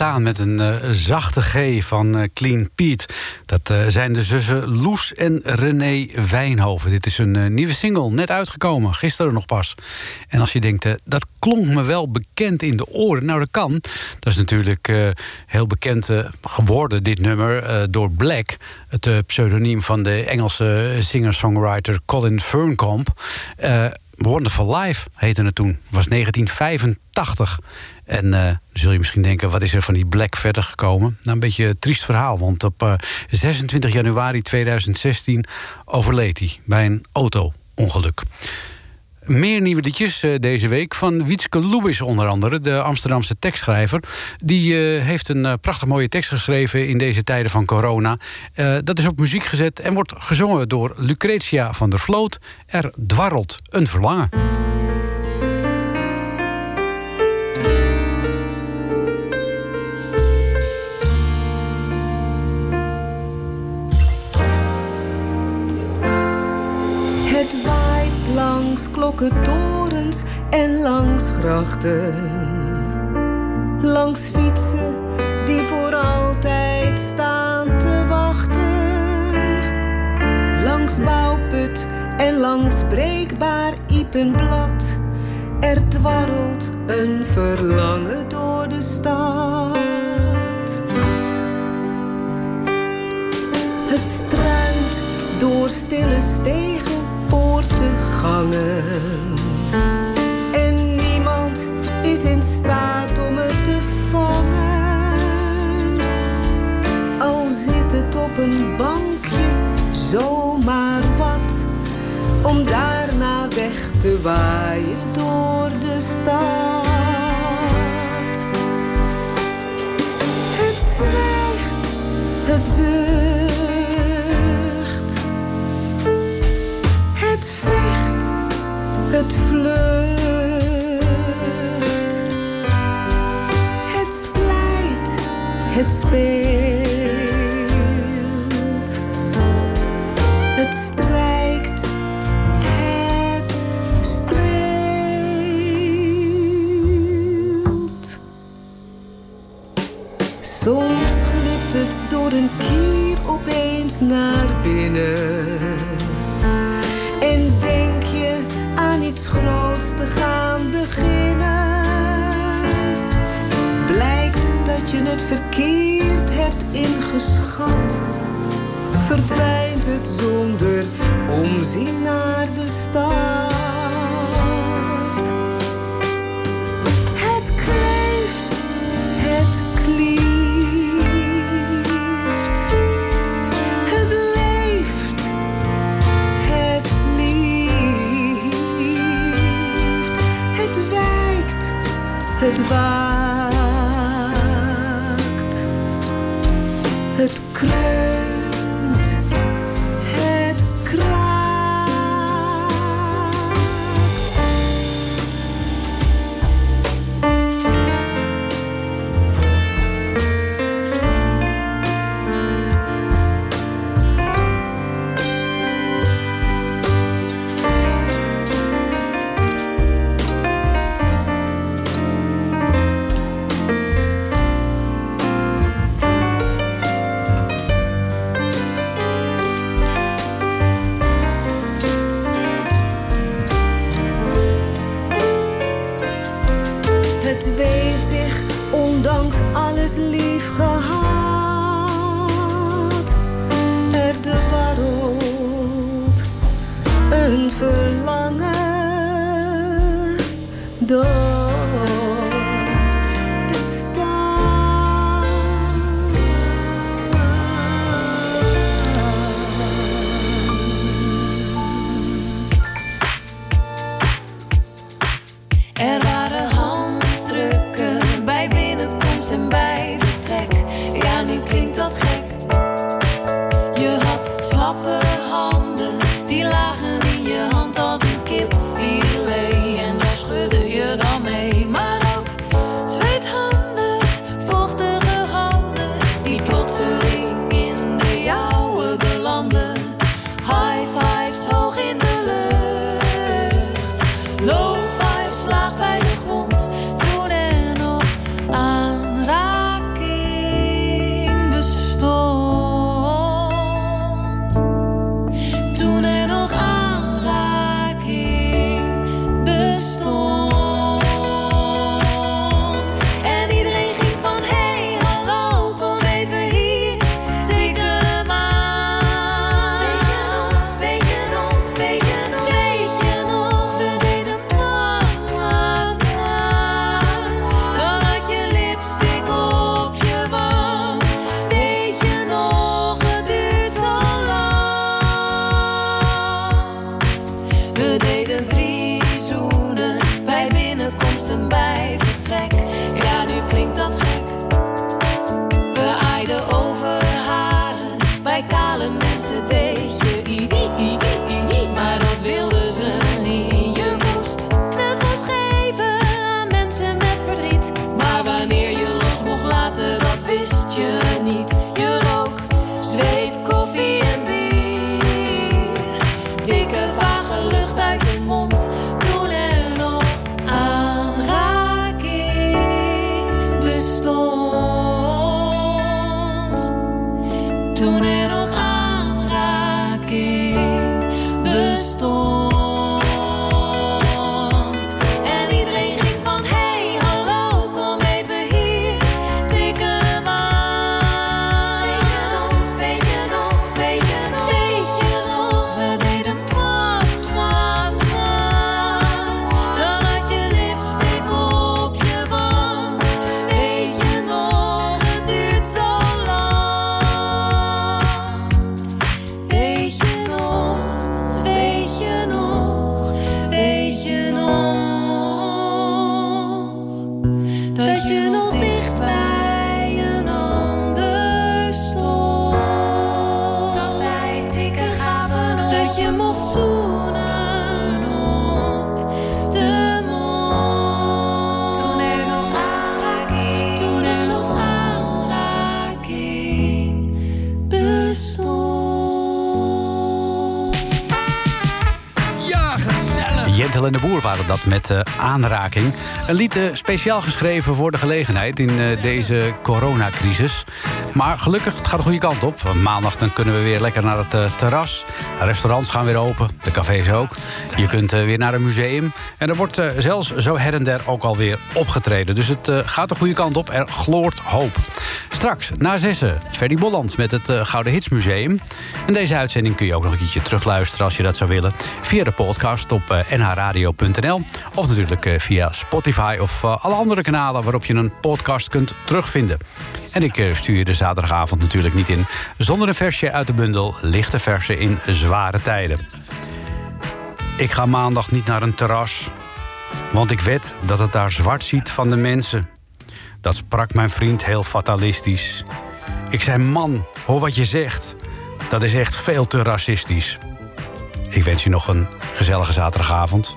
Met een eh, zachte G van eh, Clean Pete. Dat eh, zijn de zussen Loes en René Wijnhoven. Dit is een nieuwe single, net uitgekomen, gisteren nog pas. En als je denkt, dat klonk me wel bekend in de oren. Nou, dat kan. Dat is natuurlijk heel bekend geworden, dit nummer, door Black. Het pseudoniem van de Engelse singer-songwriter Colin Fernkamp. Eh Wonderful Life heette het toen. Was 1985. En eh, zul je misschien denken, wat is er van die Black verder gekomen? Nou, een beetje een triest verhaal. Want op eh, 26 januari 2016 overleed hij bij een auto-ongeluk. Meer nieuwe liedjes eh, deze week van Wietske Lewis onder andere, de Amsterdamse tekstschrijver. Die eh, heeft een eh, prachtig mooie tekst geschreven in deze tijden van corona. Eh, dat is op muziek gezet en wordt gezongen door Lucretia van der Vloot. Er dwarrelt een verlangen. Langs klokkentorens en langs grachten. Langs fietsen die voor altijd staan te wachten. Langs bouwput en langs breekbaar iepenblad. Er dwarrelt een verlangen door de stad. Het struint door stille stegen, poorten, gangen. En niemand is in staat om het te vangen. Al zit het op een bankje, zomaar wat. Om daarna weg te waaien door de stad. Het zwijgt, het. Het vlucht. Het splijt, het speelt. Het strijkt, het streelt. Soms glipt het door een kier opeens naar binnen. Te gaan beginnen. Blijkt dat je het verkeerd hebt ingeschat. Verdwijnt het zonder omzien naar de stad. Het aanraking. Een lied eh, speciaal geschreven voor de gelegenheid in eh, deze coronacrisis. Maar gelukkig, het gaat de goede kant op. Maandag dan kunnen we weer lekker naar het eh, terras. Restaurants gaan weer open, de cafés ook. Je kunt eh, weer naar een museum. En er wordt eh, zelfs zo her en der ook alweer opgetreden. Dus het eh, gaat de goede kant op. Er gloort hoop. Straks, na zessen, Ferdy Bolland met het eh, Gouden Hitsmuseum. En deze uitzending kun je ook nog een keertje terugluisteren als je dat zou willen. Via de podcast op eh, nhradio.nl. Of natuurlijk eh, via Spotify of eh, alle andere kanalen waarop je een podcast kunt terugvinden. En ik eh, stuur je de zaterdagavond natuurlijk niet in zonder een versje uit de bundel Lichte Versen in Zware Tijden. Ik ga maandag niet naar een terras, want ik weet dat het daar zwart ziet van de mensen. Dat sprak mijn vriend heel fatalistisch. Ik zei: Man, hoor wat je zegt. Dat is echt veel te racistisch. Ik wens je nog een gezellige zaterdagavond.